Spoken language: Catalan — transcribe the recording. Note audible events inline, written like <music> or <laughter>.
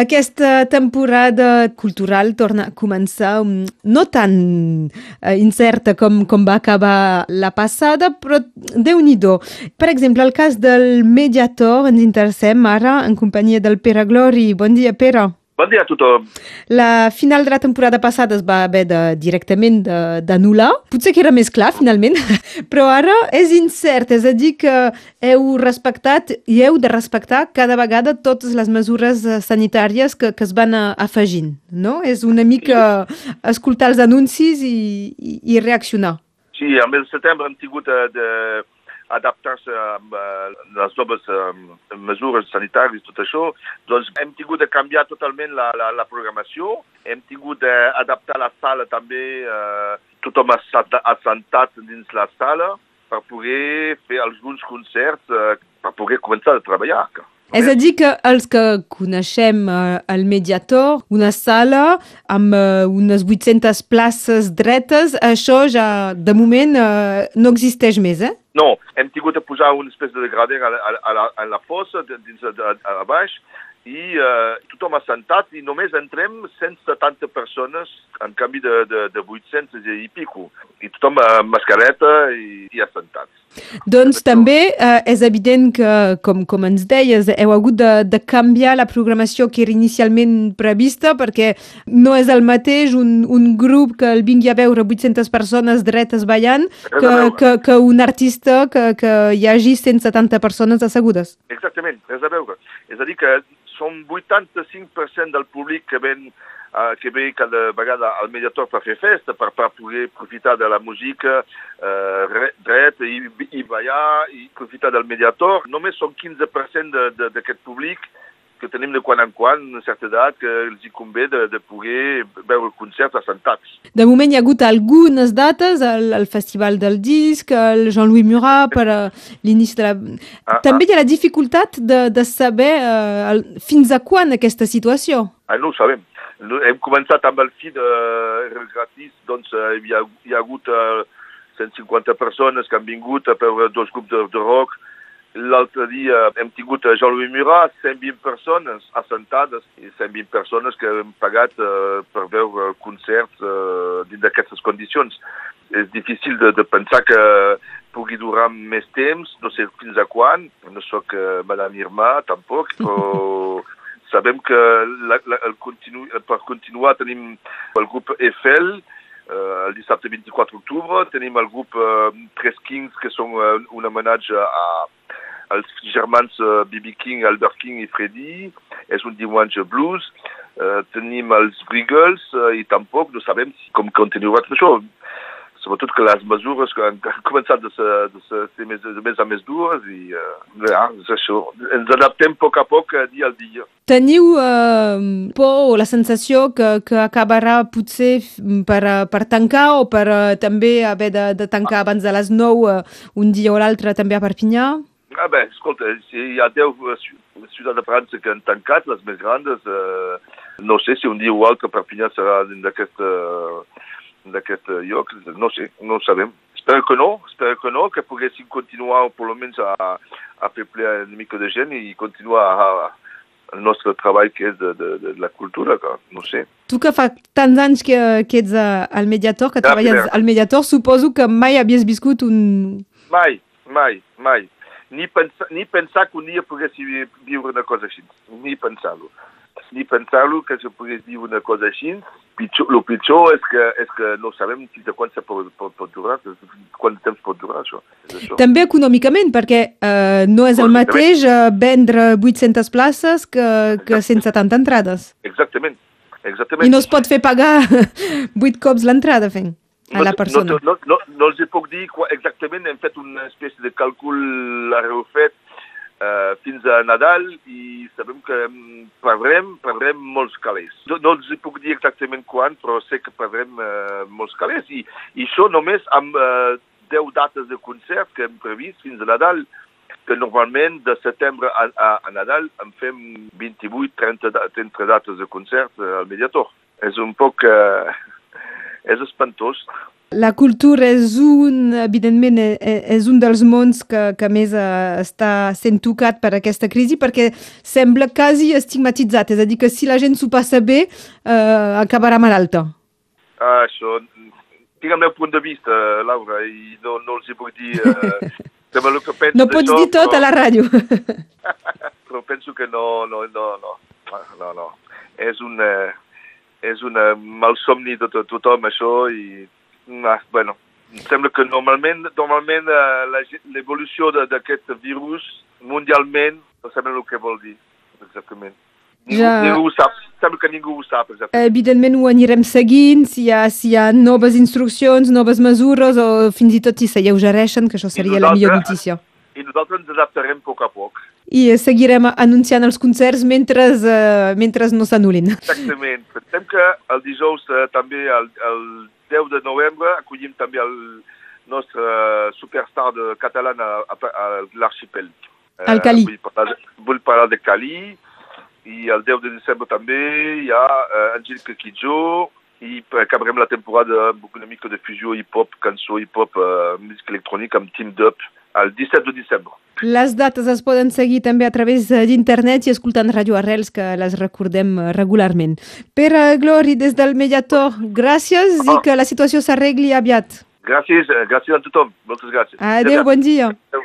Aquesta temporada cultural torna a començar mm, no tan eh, incerta com, com va acabar la passada, però déu nhi Per exemple, el cas del Mediator ens interessem ara en companyia del Pere Glori. Bon dia, Pere. Bon dia a tothom. La final de la temporada passada es va haver de, directament d'anul·lar. Potser que era més clar, finalment, <laughs> però ara és incert, és a dir que heu respectat i heu de respectar cada vegada totes les mesures eh, sanitàries que, que es van eh, afegint, no? És una mica escoltar els anuncis i, i, i reaccionar. Sí, al mes de setembre hem tingut de, de adaptar-se uh, les noves mesures sanitàries, tot això, doncs hem tingut de canviar totalment la, la, la programació, hem tingut d'adaptar la sala també, uh, tothom assentat dins la sala per poder fer alguns concerts, uh, per poder començar a treballar. És a dir, que els que coneixem eh, el Mediator, una sala amb eh, unes 800 places dretes, això ja de moment eh, no existeix més, eh? No, hem tingut de posar una espècie de grader a, a, a, la, a la fossa, dins a, a, a baix, i eh, tothom assentat i només entrem 170 persones en canvi de, de, de 800 i pico. I tothom amb mascareta i, i assentats. Doncs també eh, és evident que, com, com ens deies, heu hagut de, de canviar la programació que era inicialment prevista perquè no és el mateix un, un grup que el vingui a veure 800 persones dretes ballant que, que, que un artista que, que hi hagi 170 persones assegudes. Exactament, és a veure. És a dir que som 85% del públic que ven uh, que ve cada vegada al Mediator per fer festa, per, per poder profitar de la música uh, dret i, i ballar i profitar del Mediator. Només són 15% d'aquest públic que tenim de quan en quan, una certa edat, que els hi convé de, de poder veure el concert assentats. De moment hi ha hagut algunes dates, el, el Festival del Disc, el Jean-Louis Murat, per uh, l'inici de la... Ah, També ah. hi ha la dificultat de, de saber uh, el, fins a quan aquesta situació. Ah, no ho sabem. Hem començat amb el de uh, gratis, doncs uh, hi, ha, hi ha hagut uh, 150 persones que han vingut a veure dos grups de, de rock, L'altre dia hem tingut a Jean-Louis Murat 120 persones assentades i 120 persones que hem pagat uh, per veure concerts uh, dins d'aquestes condicions. És difícil de, de pensar que pugui durar més temps, no sé fins a quan, no sóc uh, Madame Irma tampoc, <laughs> però sabem que la, la, el continu, per continuar tenim el grup Eiffel, Uh, el dissabte 24 d'octubre tenim el grup uh, Tres Kings, que són uh, un homenatge a, els germans uh, B.B. King, Albert King i Freddy, és un diumenge blues, uh, tenim els Briggles uh, i tampoc no sabem si, com continuarà tot això. Sobretot que les mesures que han començat de ser, de ser més, de més a més dures i uh, ja, és això. Ens adaptem a poc a poc uh, dia al dia. Teniu uh, por o la sensació que, que acabarà potser per, per tancar o per uh, també haver de, de tancar abans de les 9 uh, un dia o l'altre també a Perpinyà? Ah, bé, escolta, si hi ha 10 ciutats de França que han tancat, les més grandes, eh, no sé si un dia o altre Perpinyà serà d'aquest d'aquest lloc, no sé, no ho sabem. Espero que no, espero que no, que poguessin continuar, almenys a, a ple una mica de gent i continuar a, a, el nostre treball que és de, de, de la cultura, que no sé. Tu que fa tants anys que, que ets al Mediator, que treballes al Mediator, suposo que mai havies viscut un... Mai, mai, mai ni pensar, ni pensar que un dia poguessi viure una cosa així, ni pensar-lo. Ni pensar-lo que se pogués viure una cosa així. Pitjor, el pitjor és que, és que no sabem fins a quan se pot, pot, pot durar, quant temps pot durar això. això. També econòmicament, perquè eh, no és el mateix eh, vendre 800 places que, que 170 entrades. Exactament. Exactament. I no es pot fer pagar <laughs> 8 cops l'entrada fent a la persona. No, no, no, no els puc dir exactament, hem fet una espècie de càlcul l'arreu fet uh, fins a Nadal i sabem que perdrem, perdrem molts calés. No, no els puc dir exactament quan, però sé que perdrem uh, molts calés i, i això només amb uh, 10 dates de concert que hem previst fins a Nadal que normalment de setembre a, a, a Nadal en fem 28-30 30 dates de concert al Mediator. És un poc... Uh, és espantós. La cultura és un, evidentment, e- e- és un dels mons que, que més eh, està sent tocat per aquesta crisi perquè sembla quasi estigmatitzat, és a dir, que si la gent s'ho passa bé, eh, acabarà malalta. Ah, això, tinc el meu punt de vista, Laura, i no, no els hi puc dir eh, <laughs> el que penso No pots dir tot però, a la ràdio. <laughs> però penso que no, no, no, no, no, no. És un, eh, és un eh, malsomni de tot, tothom, això, i, ah, bueno, em sembla que normalment, normalment eh, l'evolució d'aquest virus mundialment no sembla el que vol dir, exactament. Ningú, Ja. ningú ho sap, sembla que ningú ho sap, exactament. Evidentment ho anirem seguint, si hi, ha, si hi ha noves instruccions, noves mesures o fins i tot si s'alleugereixen, que això seria la millor notícia. I nosaltres ens adaptarem a poc a poc. I eh, seguirem anunciant els concerts mentre, eh, mentre no s'anulin. Exactament. Pensem que el dijous eh, també, el, el 10 de novembre, acollim també el nostre eh, superstar de català a, a, a l'arxipel. Eh, Al Cali. Vull parlar, vull parlar de Cali, i el 10 de desembre també hi ha eh, Angelique Kidjo, i eh, acabarem la temporada amb una mica de fusió hip-hop, cançó hip-hop, eh, música electrònica amb Team Dup, el 17 de desembre. Les dates es poden seguir també a través eh, d'internet i escoltant Ràdio Arrels, que les recordem eh, regularment. Pere Glori, des del Mediator, gràcies i Ah. que la situació s'arregli aviat. Gràcies, eh, gràcies a tothom. Moltes gràcies. Adéu, bon dia. Adéu.